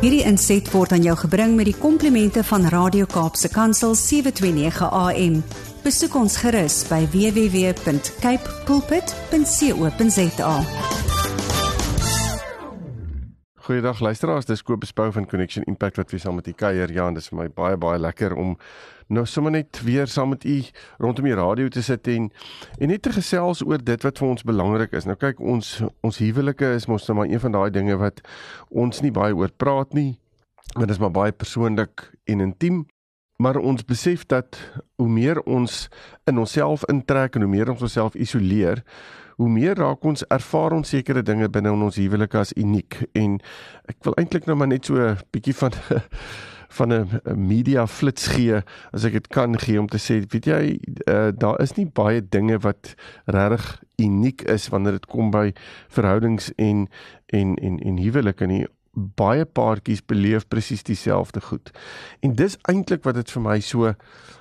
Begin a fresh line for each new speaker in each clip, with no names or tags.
Hierdie inset word aan jou gebring met die komplimente van Radio Kaapse Kansel 729 AM. Besoek ons gerus by www.cape pulpit.co.za.
Goeiedag luisteraars, dis Kobus Bou van Connection Impact wat weer saam met u kuier. Ja, dis vir my baie baie lekker om nou sommer net weer saam met u rondom die radio te sit en en net te gesels oor dit wat vir ons belangrik is. Nou kyk, ons ons huwelike is mos nou maar een van daai dinge wat ons nie baie oor praat nie. Want dit is maar baie persoonlik en intiem. Maar ons besef dat hoe meer ons in onsself intrek en hoe meer ons onsself isoleer, hoe meer raak ons ervaar ons sekere dinge binne in ons huwelik as uniek en ek wil eintlik nou maar net so 'n bietjie van van 'n media flits gee as ek dit kan gee om te sê weet jy uh, daar is nie baie dinge wat regtig uniek is wanneer dit kom by verhoudings en en en en huwelike nie baie paartjies beleef presies dieselfde goed. En dis eintlik wat dit vir my so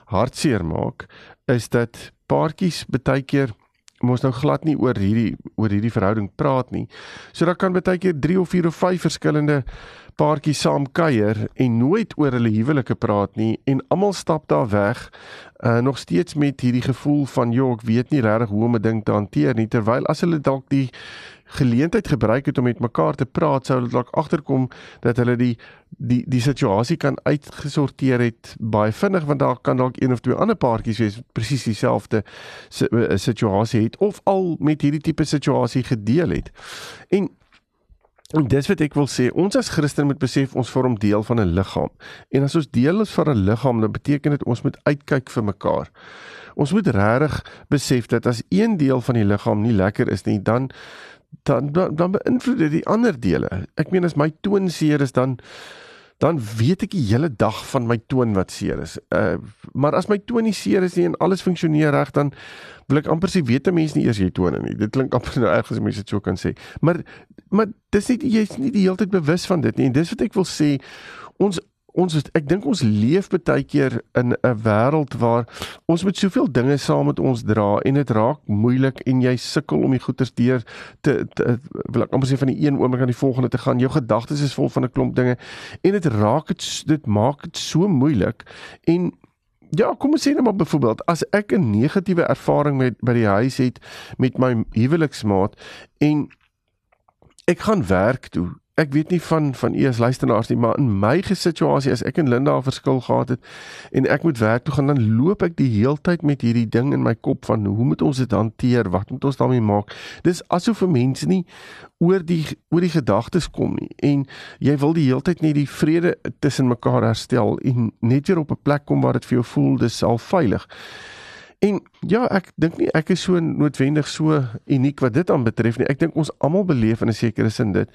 hartseer maak is dat paartjies baie keer mos nou glad nie oor hierdie oor hierdie verhouding praat nie. So dan kan baie keer 3 of 4 of 5 verskillende paartjies saam kuier en nooit oor hulle huwelike praat nie en almal stap daar weg uh, nog steeds met hierdie gevoel van joh ek weet nie regtig hoe om 'n ding te hanteer nie. Terwyl as hulle dalk die geleentheid gebruik het om met mekaar te praat sou hulle dalk agterkom dat hulle die die die situasie kan uitgesorteer het baie vinnig want daar kan dalk een of twee ander paartjies wees presies dieselfde eh, situasie het of al met hierdie tipe situasie gedeel het. En En dis wat ek wil sê, ons as Christen moet besef ons vorm deel van 'n liggaam. En as ons deel is van 'n liggaam, dan beteken dit ons moet uitkyk vir mekaar. Ons moet regtig besef dat as een deel van die liggaam nie lekker is nie, dan dan dan, dan beïnvloed dit die ander dele. Ek meen as my toon seer is dan dan weet ek die hele dag van my toon wat seer is. Uh maar as my toon nie seer is nie en alles funksioneer reg dan wil ek amper sê weet 'n mens nie eers jy tone nie. Dit klink amper nou erg as mense dit so kan sê. Maar maar dis nie jy's nie die hele tyd bewus van dit nie. En dis wat ek wil sê ons ons is, ek dink ons leef baie keer in 'n wêreld waar ons met soveel dinge saam met ons dra en dit raak moeilik en jy sukkel om die goeders deur te, te wil ek amper sê van die een oomblik aan die volgende te gaan. Jou gedagtes is vol van 'n klomp dinge en dit raak dit dit maak dit so moeilik en Ja, kom ons sê net maar byvoorbeeld as ek 'n negatiewe ervaring met by die huis het met my huweliksmaat en ek gaan werk toe ek weet nie van van u as luisteraars nie, maar in my gesituasie as ek en Linda 'n verskil gehad het en ek moet werk toe gaan, dan loop ek die heeltyd met hierdie ding in my kop van hoe moet ons dit hanteer? Wat moet ons daarmee maak? Dis asof vir mense nie oor die oor die gedagtes kom nie en jy wil die heeltyd net die vrede tussen mekaar herstel en net weer op 'n plek kom waar dit vir jou voel dis al veilig. En ja, ek dink nie ek is so noodwendig so uniek wat dit aanbetref nie. Ek dink ons almal beleef in 'n sekere sin dit.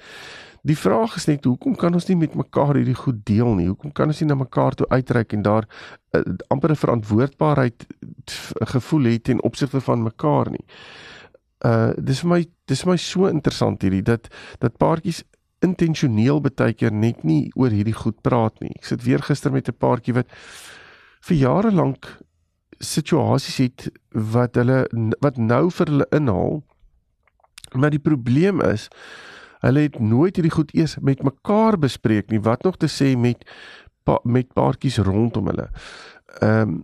Die vraag is net hoekom kan ons nie met mekaar hierdie goed deel nie? Hoekom kan ons nie na mekaar toe uitreik en daar uh, amper 'n verantwoordbaarheid gevoel het ten opsigte van mekaar nie? Uh dis vir my dis vir my so interessant hierdie dat dat paartjies intentioneel baie keer net nie oor hierdie goed praat nie. Ek sit weer gister met 'n paartjie wat vir jare lank situasies het wat hulle wat nou vir hulle inhaal. Maar die probleem is Hulle het nooit hierdie goed eers met mekaar bespreek nie, wat nog te sê met pa, met paartjies rondom hulle. Ehm um,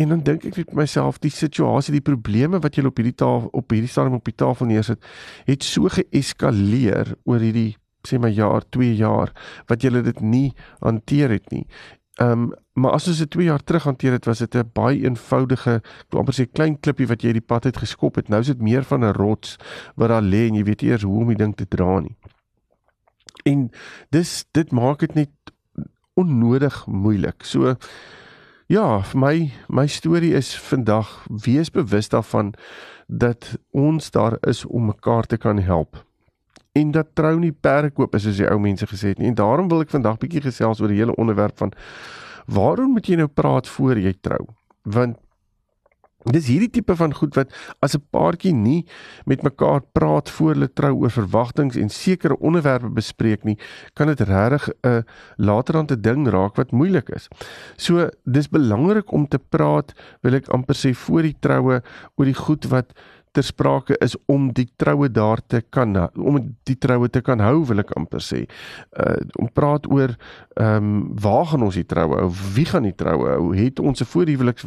en dan dink ek net myself die situasie, die probleme wat julle op hierdie tafel op hierdie stadium op die tafel neersit, het so geeskaleer oor hierdie sê maar jaar, 2 jaar wat julle dit nie hanteer het nie. Ehm um, maar as ons dit 2 jaar terug hanteer het, was dit 'n baie eenvoudige, amper sê klein klippie wat jy die pad uit geskop het. Nou is dit meer van 'n rots wat daar lê en jy weet eers hoe om die ding te dra nie. En dis dit maak dit net onnodig moeilik. So ja, vir my my storie is vandag wees bewus daarvan dat ons daar is om mekaar te kan help en dat trou nie perkoop is soos die ou mense gesê het nie. En daarom wil ek vandag bietjie gesels oor die hele onderwerp van waarom moet jy nou praat voor jy trou? Want dis hierdie tipe van goed wat as 'n paartjie nie met mekaar praat voor hulle trou oor verwagtinge en sekere onderwerpe bespreek nie, kan dit regtig 'n uh, later aan te ding raak wat moeilik is. So dis belangrik om te praat, wil ek amper sê voor die troue oor die goed wat ter sprake is om die troue daar te kan om die troue te kan hou wil ek amper sê. Uh om praat oor ehm um, waar gaan ons die troue hou? Wie gaan die troue hou? Het ons 'n voorhuweliks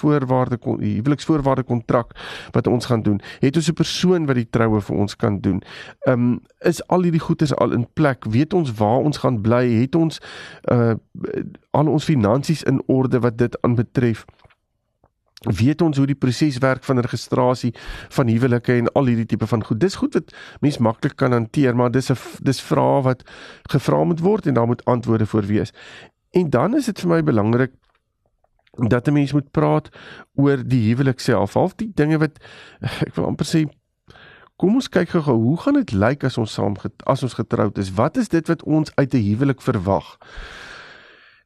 voorwaarde huweliksvoorwaarde kontrak wat ons gaan doen? Het ons 'n persoon wat die troue vir ons kan doen? Ehm um, is al hierdie goedes al in plek? Weet ons waar ons gaan bly? Het ons uh al ons finansies in orde wat dit aanbetref? Weet ons hoe die proses werk van registrasie van huwelike en al hierdie tipe van goed. Dis goed wat mens maklik kan hanteer, maar dis 'n dis vrae wat gevra moet word en daar moet antwoorde voor wees. En dan is dit vir my belangrik dat 'n mens moet praat oor die huwelik self, half die dinge wat ek wil amper sê kom ons kyk gou hoe gaan dit lyk as ons saam as ons getroud is? Wat is dit wat ons uit 'n huwelik verwag?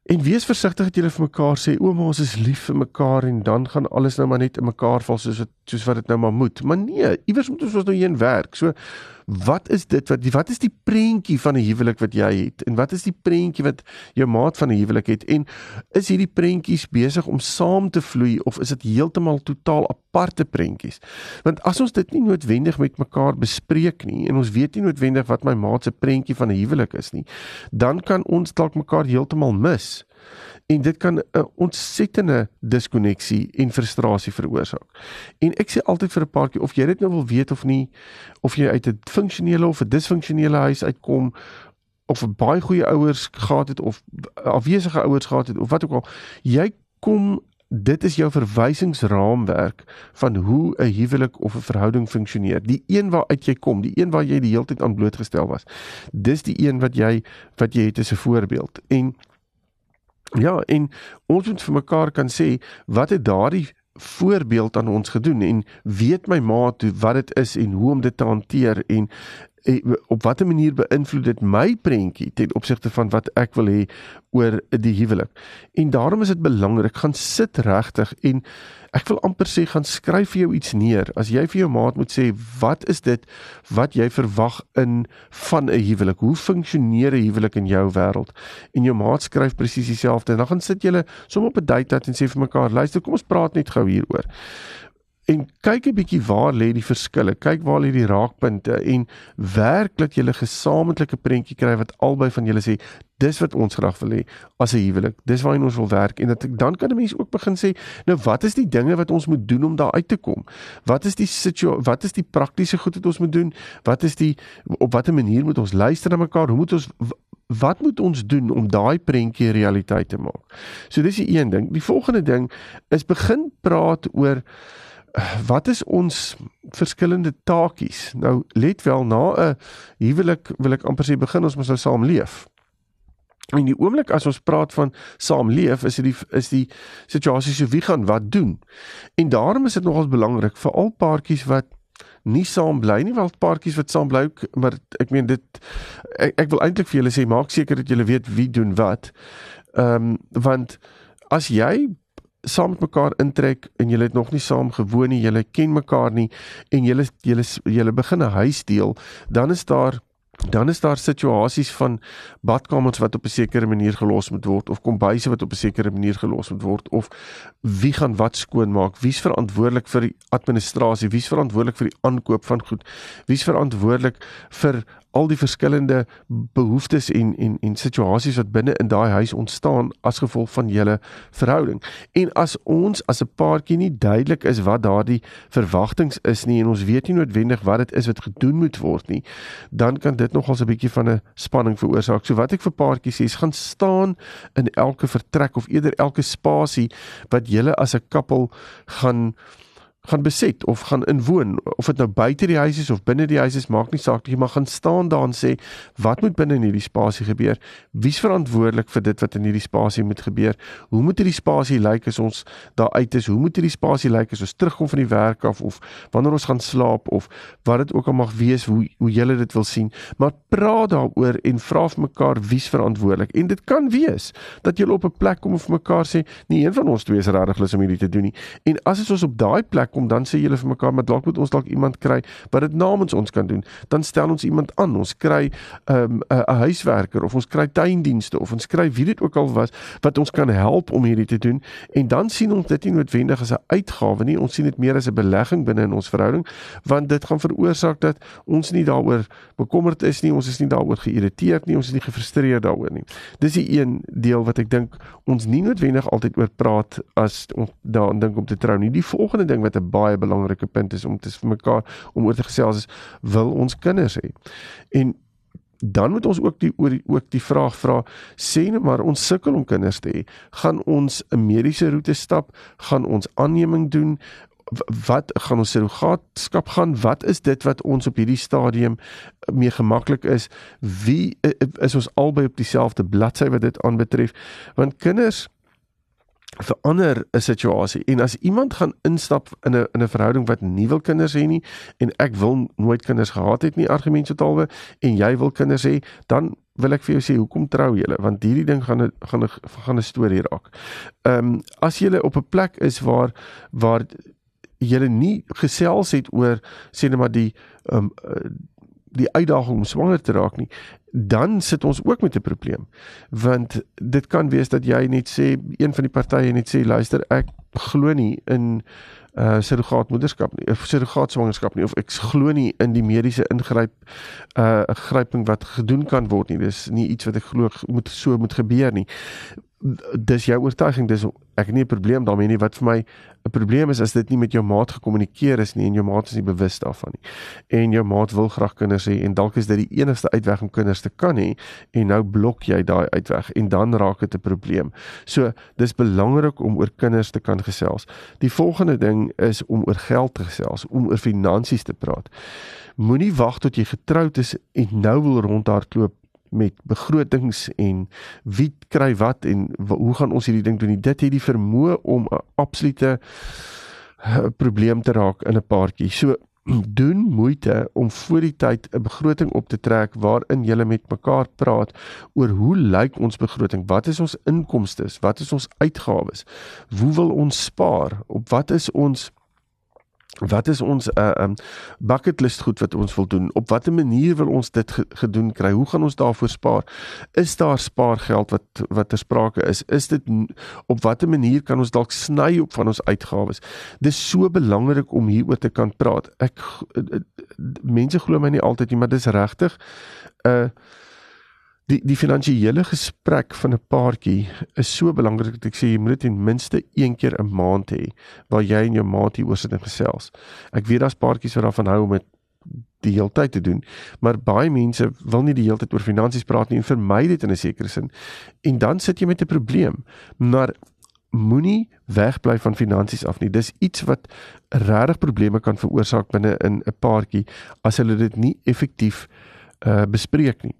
En wees versigtig dat julle vir mekaar sê ouma ons is lief vir mekaar en dan gaan alles nou maar net in mekaar val soos wat soos wat dit nou maar moet. Maar nee, iewers moet ons nou heen werk. So wat is dit wat wat is die prentjie van 'n huwelik wat jy het? En wat is die prentjie wat jou maat van 'n huwelik het? En is hierdie prentjies besig om saam te vloei of is dit heeltemal totaal aparte prentjies? Want as ons dit nie noodwendig met mekaar bespreek nie en ons weet nie noodwendig wat my maat se prentjie van 'n huwelik is nie dan kan ons dalk mekaar heeltemal mis en dit kan 'n ontsettende diskonneksie en frustrasie veroorsaak. En ek sê altyd vir 'n paartjie of jy dit nou wil weet of nie of jy uit 'n funksionele of 'n disfunksionele huis uitkom of 'n baie goeie ouers gehad het of afwesige ouers gehad het of wat ook al, jy kom dit is jou verwysingsraamwerk van hoe 'n huwelik of 'n verhouding funksioneer. Die een waaruit jy kom, die een waar jy die hele tyd aan blootgestel was. Dis die een wat jy wat jy het as 'n voorbeeld. En Ja, en ons moet vir mekaar kan sê wat het daardie voorbeeld aan ons gedoen? En weet my maat wat dit is en hoe om dit te hanteer? En op watter manier beïnvloed dit my prentjie ten opsigte van wat ek wil hê oor die huwelik. En daarom is dit belangrik gaan sit regtig en ek wil amper sê gaan skryf vir jou iets neer. As jy vir jou maat moet sê wat is dit wat jy verwag in van 'n huwelik? Hoe funksioneer 'n huwelik in jou wêreld? En jou maat skryf presies dieselfde. Dan gaan sit julle sommer op 'n date en sê vir mekaar, luister, kom ons praat net gou hieroor en kyk 'n bietjie waar lê die verskille. Kyk waar lê die raakpunte en werk dat jy 'n gesamentlike prentjie kry wat albei van julle sê dis wat ons graag wil hê as 'n huwelik. Dis waarheen ons wil werk en dat dan kan 'n mens ook begin sê, nou wat is die dinge wat ons moet doen om daar uit te kom? Wat is die situasie? Wat is die praktiese goed wat ons moet doen? Wat is die op watter manier moet ons luister na mekaar? Hoe moet ons wat moet ons doen om daai prentjie realiteit te maak? So dis die een ding. Die volgende ding is begin praat oor wat is ons verskillende taakies? Nou let wel na 'n huwelik wil ek amper sê begin ons moet nou saam leef. En die oomblik as ons praat van saamleef, is dit is die situasie so wie gaan wat doen. En daarom is dit nogals belangrik vir al paartjies wat nie saam bly nie, wel paartjies wat saam bly, maar ek meen dit ek, ek wil eintlik vir julle sê maak seker dat julle weet wie doen wat. Ehm um, want as jy saam met mekaar intrek en julle het nog nie saam gewoon nie, julle ken mekaar nie en julle julle julle begin 'n huis deel, dan is daar dan is daar situasies van badkamers wat op 'n sekere manier gelos moet word of kombuise wat op 'n sekere manier gelos moet word of wie gaan wat skoonmaak wie's verantwoordelik vir die administrasie wie's verantwoordelik vir die aankoop van goed wie's verantwoordelik vir al die verskillende behoeftes en en en situasies wat binne in daai huis ontstaan as gevolg van julle verhouding. En as ons as 'n paartjie nie duidelik is wat daardie verwagtinge is nie en ons weet nie noodwendig wat dit is wat gedoen moet word nie, dan kan dit nogals 'n bietjie van 'n spanning veroorsaak. So wat ek vir paartjies sê, is gaan staan in elke vertrek of eerder elke spasie wat julle as 'n koppel gaan gaan beset of gaan inwoon of dit nou buite die huis is of binne die huis is maak nie saak nie maar gaan staan daar en sê wat moet binne in hierdie spasie gebeur? Wie's verantwoordelik vir dit wat in hierdie spasie moet gebeur? Hoe moet hierdie spasie lyk as ons daar uit is? Hoe moet hierdie spasie lyk as ons terugkom van die werk af of wanneer ons gaan slaap of wat dit ook al mag wees hoe hoe julle dit wil sien? Maar praat daaroor en vra vir mekaar wie's verantwoordelik. En dit kan wees dat julle op 'n plek kom of mekaar sê nie een van ons twee is regtig lus om hierdie te doen nie. En as ons op daai plek plek kom, dan sê julle vir mekaar, maar dalk moet ons dalk iemand kry wat dit namens ons kan doen. Dan stel ons iemand aan. Ons kry 'n um, 'n huiswerker of ons kry tuindienste of ons kry wie dit ook al was wat ons kan help om hierdie te doen. En dan sien ons dit nie noodwendig as 'n uitgawe nie. Ons sien dit meer as 'n belegging binne in ons verhouding, want dit gaan veroorsaak dat ons nie daaroor bekommerd is nie, ons is nie daaroor geïrriteerd nie, ons is nie gefrustreerd daaroor nie. Dis die een deel wat ek dink ons nie noodwendig altyd oor praat as ons daaraan dink om te trou nie. Die volgende ding wat 'n baie belangrike punt is om te vir mekaar om oor te gesels is wil ons kinders hê. En dan moet ons ook die oor die, ook die vraag vra sê net maar ons sukkel om kinders te hê. Gaan ons 'n mediese roete stap? Gaan ons aanneming doen? Wat gaan ons surrogaatskap gaan? Wat is dit wat ons op hierdie stadium mee gemaklik is? Wie is ons albei op dieselfde bladsy wat dit aanbetref? Want kinders verander 'n situasie en as iemand gaan instap in 'n in 'n verhouding wat nie wil kinders hê nie en ek wil nooit kinders gehad het nie argument totaal en jy wil kinders hê dan wil ek vir jou sê hoekom trou julle want hierdie ding gaan gaan 'n gaan 'n storie raak. Ehm um, as jy op 'n plek is waar waar julle nie gesels het oor sê net maar die ehm um, die uitdaging om swanger te raak nie dan sit ons ook met 'n probleem. Want dit kan wees dat jy net sê een van die partye net sê luister ek glo nie in uh surrogaatmoederskap nie of surrogaatswangerskap nie of ek glo nie in die mediese ingryp uh gryping wat gedoen kan word nie. Dis nie iets wat ek glo moet so moet gebeur nie. Dis jou oortuiging dis ek het nie 'n probleem daarmee nie. Wat vir my 'n probleem is as dit nie met jou maat gekommunikeer is nie en jou maat is nie bewus daarvan nie. En jou maat wil graag kinders hê en dalk is dit die enigste uitweg om kinders te kan hê en nou blok jy daai uitweg en dan raak dit 'n probleem. So dis belangrik om oor kinders te kan gesels. Die volgende ding is om oor geld te gesels om oor finansies te praat. Moenie wag tot jy getroud is en nou wil rondhardloop met begrotings en wie kry wat en hoe gaan ons hierdie ding doen? Dit het die vermoë om 'n absolute eh, probleem te raak in 'n paartjie. So doen moeite om voor die tyd 'n begroting op te trek waarin jy met mekaar praat oor hoe lyk ons begroting? Wat is ons inkomste? Wat is ons uitgawes? Hoe wil ons spaar? Op wat is ons Wat is ons uh um bucket list goed wat ons wil doen? Op watter manier wil ons dit ge gedoen kry? Hoe gaan ons daarvoor spaar? Is daar spaargeld wat wat ter sprake is? Is dit op watter manier kan ons dalk sny op van ons uitgawes? Dis so belangrik om hieroor te kan praat. Ek mense glo my nie altyd nie, maar dis regtig 'n uh, die die finansiële gesprek van 'n paartjie is so belangrik dat ek sê jy moet dit ten minste een keer 'n maand hê waar jy en jou maat hier oor sit en gesels. Ek weet daar's paartjies wat daarvan hou om dit die hele tyd te doen, maar baie mense wil nie die hele tyd oor finansies praat nie en vermy dit in 'n sekere sin. En dan sit jy met 'n probleem. Maar moenie wegbly van finansies af nie. Dis iets wat regtig probleme kan veroorsaak binne in 'n paartjie as hulle dit nie effektief uh bespreek nie.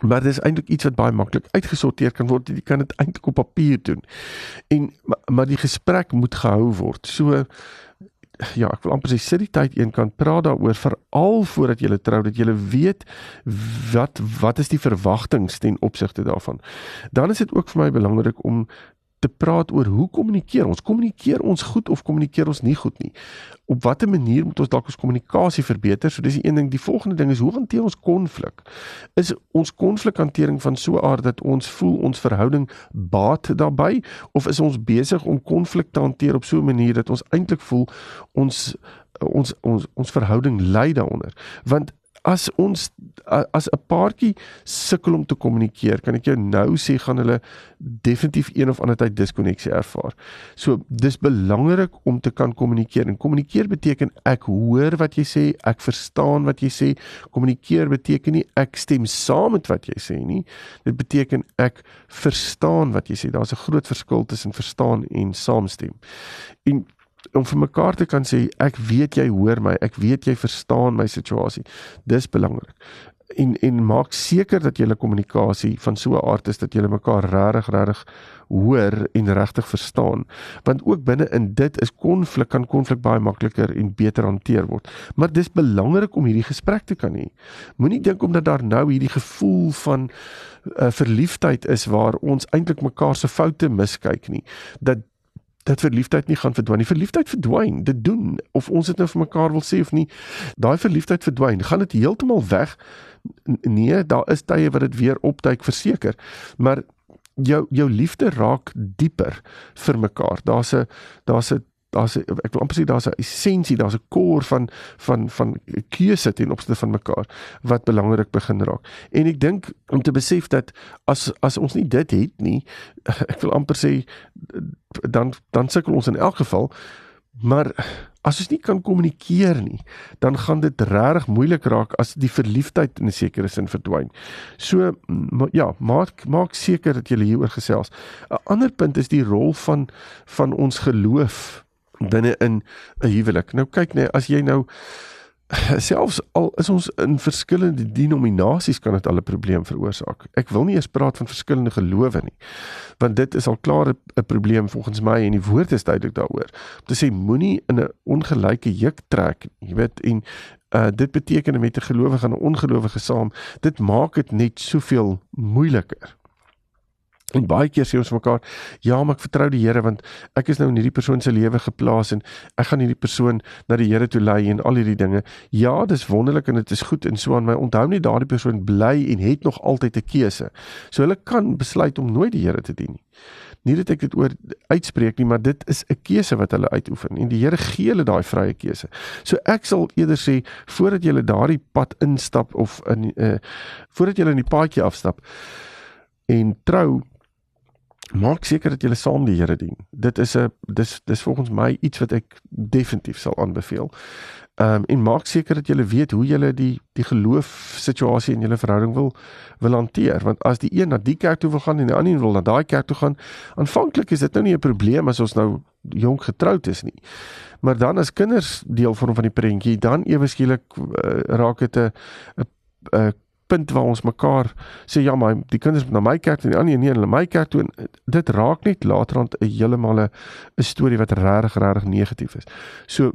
Maar dit is eintlik iets wat baie maklik uitgesorteer kan word. Jy kan dit eintlik op papier doen. En maar, maar die gesprek moet gehou word. So ja, ek wil amper sê sit die tyd een kant praat daaroor veral voordat jy trou dat jy weet wat wat is die verwagtinge ten opsigte daarvan. Dan is dit ook vir my belangrik om te praat oor hoe kommunikeer ons? Kommunikeer ons goed of kommunikeer ons nie goed nie? Op watter manier moet ons dalk ons kommunikasie verbeter? So dis die een ding. Die volgende ding is hoe hanteer ons konflik? Is ons konflikhantering van so 'n aard dat ons voel ons verhouding baat daarbey of is ons besig om konflik te hanteer op so 'n manier dat ons eintlik voel ons ons ons ons verhouding ly daaronder? Want as ons as 'n paartjie sukkel om te kommunikeer, kan ek jou nou sê gaan hulle definitief een of ander tyd diskonneksie ervaar. So dis belangrik om te kan kommunikeer. En kommunikeer beteken ek hoor wat jy sê, ek verstaan wat jy sê. Kommunikeer beteken nie ek stem saam met wat jy sê nie. Dit beteken ek verstaan wat jy sê. Daar's 'n groot verskil tussen verstaan en saamstem. En om vir mekaar te kan sê ek weet jy hoor my, ek weet jy verstaan my situasie. Dis belangrik. En en maak seker dat julle kommunikasie van so 'n aard is dat julle mekaar regtig regtig hoor en regtig verstaan. Want ook binne in dit is konflik kan konflik baie makliker en beter hanteer word. Maar dis belangrik om hierdie gesprek te kan hê. Moenie dink omdat daar nou hierdie gevoel van 'n uh, verliefdheid is waar ons eintlik mekaar se foute miskyk nie, dat dat verliefdheid nie gaan verdwyn nie. Verliefdheid verdwyn, dit doen of ons dit nou vir mekaar wil sê of nie. Daai verliefdheid verdwyn, gaan dit heeltemal weg? Nee, daar is tye wat dit weer opduik verseker. Maar jou jou liefde raak dieper vir mekaar. Daar's 'n daar's 'n daar's ek wil amper sê daar's 'n essensie, daar's 'n kor van van van keuse ten opsigte van mekaar wat belangrik begin raak. En ek dink om te besef dat as as ons nie dit het nie, ek wil amper sê dan dan sukkel ons in elk geval. Maar as ons nie kan kommunikeer nie, dan gaan dit regtig moeilik raak as die verliefdheid in 'n sekere sin verdwyn. So ja, maak maak seker dat jy hieroor gesels. 'n Ander punt is die rol van van ons geloof binne in 'n huwelik. Nou kyk net, as jy nou selfs al is ons in verskillende denominasies kan dit al 'n probleem veroorsaak. Ek wil nie eens praat van verskillende gelowe nie. Want dit is al klaar 'n probleem volgens my en die woord is duidelik daaroor. Om te sê moenie in 'n ongelyke juk trek, jy weet, en uh dit beteken met 'n gelowige en 'n ongelowige saam, dit maak dit net soveel moeiliker. En baie keer sê ons mekaar, ja, maar ek vertrou die Here want ek is nou in hierdie persoon se lewe geplaas en ek gaan hierdie persoon na die Here toe lei en al hierdie dinge. Ja, dis wonderlik en dit is goed en so aan my. Onthou net daardie persoon bly en het nog altyd 'n keuse. So hulle kan besluit om nooit die Here te dien nie. Nie dat ek dit oor uitspreek nie, maar dit is 'n keuse wat hulle uitoefen en die Here gee hulle daai vrye keuse. So ek sal eerder sê voordat jy daardie pad instap of in uh voordat jy in die paadjie afstap en trou maak seker dat jy saam die Here dien. Dit is 'n dis dis volgens my iets wat ek definitief sal aanbeveel. Ehm um, en maak seker dat jy weet hoe jy die die geloof situasie in jou verhouding wil wil hanteer want as die een na die kerk toe wil gaan en die ander wil na daai kerk toe gaan, aanvanklik is dit nou nie 'n probleem as ons nou jonk getroud is nie. Maar dan as kinders deel vorm van die prentjie, dan ewe skielik uh, raak dit 'n 'n punt waar ons mekaar sê ja maar die kinders moet na my kerk en die ander nie na my kerk toe en dit raak net laterand 'n heeltemal 'n storie wat regtig regtig negatief is. So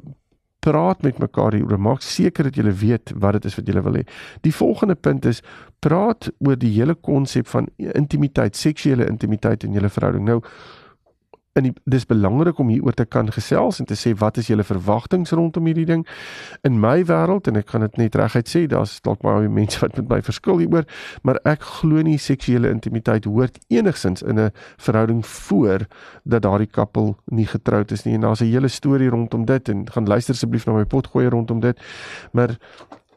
praat met mekaar hieroor maak seker dat jy weet wat dit is wat jy wil hê. Die volgende punt is praat oor die hele konsep van intimiteit, seksuele intimiteit in julle verhouding. Nou en die, dis belangrik om hieroor te kan gesels en te sê wat is julle verwagtinge rondom hierdie ding? In my wêreld en ek gaan dit net reguit sê daar's dalk baie mense wat met my verskil hieroor maar ek glo nie seksuele intimiteit hoort enigsins in 'n verhouding voor dat daardie koppel nie getroud is nie. En daar's 'n hele storie rondom dit en gaan luister asseblief na my potgooi rondom dit. Maar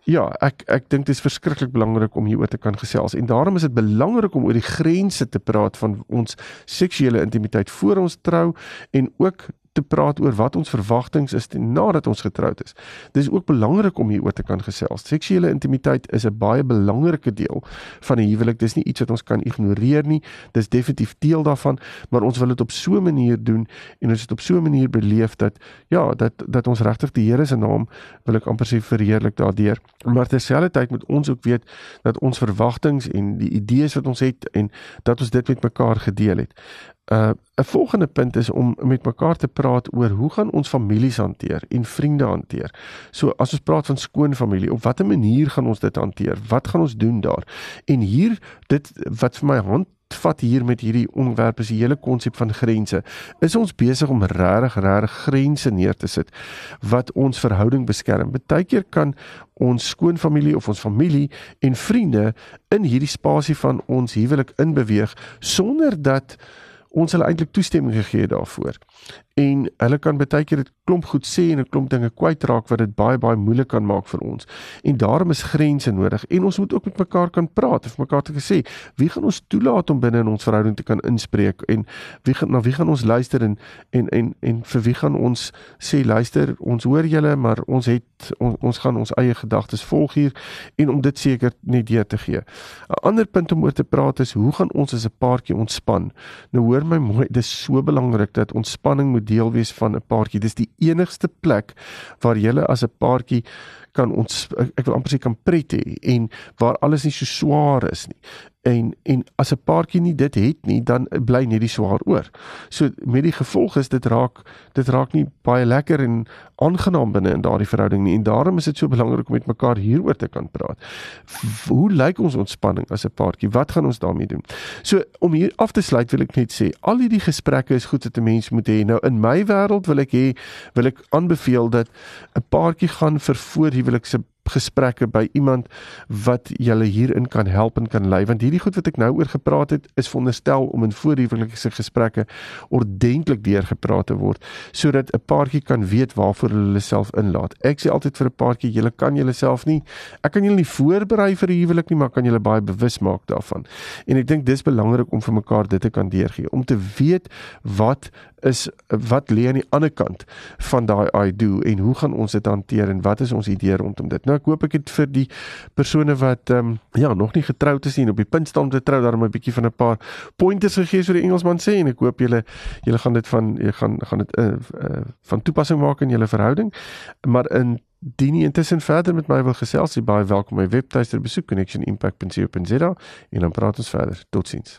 Ja, ek ek dink dit is verskriklik belangrik om hieroor te kan gesels en daarom is dit belangrik om oor die grense te praat van ons seksuele intimiteit voor ons trou en ook te praat oor wat ons verwagtinge is nadat ons getroud is. Dis ook belangrik om hieroor te kan gesels. Seksuele intimiteit is 'n baie belangrike deel van 'n huwelik. Dis nie iets wat ons kan ignoreer nie. Dis definitief deel daarvan, maar ons wil dit op so 'n manier doen en ons het op so 'n manier beleef dat ja, dat dat ons regtig die Here se naam wil ek amper sê verheerlik daardeur. Maar terselfdertyd moet ons ook weet dat ons verwagtinge en die idees wat ons het en dat ons dit met mekaar gedeel het. Uh 'n volgende punt is om met mekaar te praat oor hoe gaan ons families hanteer en vriende hanteer. So as ons praat van skoon familie, op watter manier gaan ons dit hanteer? Wat gaan ons doen daar? En hier dit wat vir my hand vat hier met hierdie onderwerp is die hele konsep van grense. Is ons besig om regtig regtig grense neer te sit wat ons verhouding beskerm? Partykeer kan ons skoonfamilie of ons familie en vriende in hierdie spasie van ons huwelik inbeweeg sonder dat ons hulle eintlik toestemming gegee daarvoor en hulle kan baie keer dit klomp goed sê en 'n klomp dinge kwytraak wat dit baie baie moeilik kan maak vir ons. En daarom is grense nodig en ons moet ook met mekaar kan praat of mekaar te sê wie gaan ons toelaat om binne in ons verhouding te kan inspreek en wie gaan na wie gaan ons luister en en en en vir wie gaan ons sê luister ons hoor julle maar ons het on, ons gaan ons eie gedagtes volg hier en om dit seker net deur te gee. 'n Ander punt om oor te praat is hoe gaan ons as 'n paartjie ontspan? Nou hoor my mooi, dis so belangrik dat ontspanning moet deel wees van 'n paartjie. Dis die enigste plek waar jy as 'n paartjie kan ons ek wil amper sê kan pret hê en waar alles nie so swaar is nie en en as 'n paartjie nie dit het nie dan bly net die swaar oor. So met die gevolg is dit raak dit raak nie baie lekker en aangenaam binne in daardie verhouding nie en daarom is dit so belangrik om met mekaar hieroor te kan praat. Hoe lyk ons ontspanning as 'n paartjie? Wat gaan ons daarmee doen? So om hier af te sluit wil ek net sê al hierdie gesprekke is goed dat 'n mens moet hê. Nou in my wêreld wil ek hê wil ek aanbeveel dat 'n paartjie gaan vir voorhuwelikse gesprekke by iemand wat julle hierin kan help en kan lei want hierdie goed wat ek nou oor gepraat het is veronderstel om in voorhuwelikse gesprekke ordentlik deurgepraat te word sodat 'n paartjie kan weet waarvoor hulle self inlaat. Ek sê altyd vir 'n paartjie, julle kan julleself nie ek kan julle nie voorberei vir 'n huwelik nie, maar kan julle baie bewus maak daarvan. En ek dink dis belangrik om vir mekaar dit te kan deurgee om te weet wat is wat lê aan die ander kant van daai I do en hoe gaan ons dit hanteer en wat is ons idee rondom dit. Nou ek hoop ek het vir die persone wat ehm um, ja, nog nie getroud is nie op die punt staan om te trou, daarom 'n bietjie van 'n paar pointers gegee so die Engelsman sê en ek hoop julle julle gaan dit van jy gaan gaan dit uh, uh, van toepassing maak in julle verhouding. Maar in Dien intussen verder met my wil gesels, jy baie welkom my webtuiste besoek connectionimpact.co.za en dan praat ons verder. Totsiens.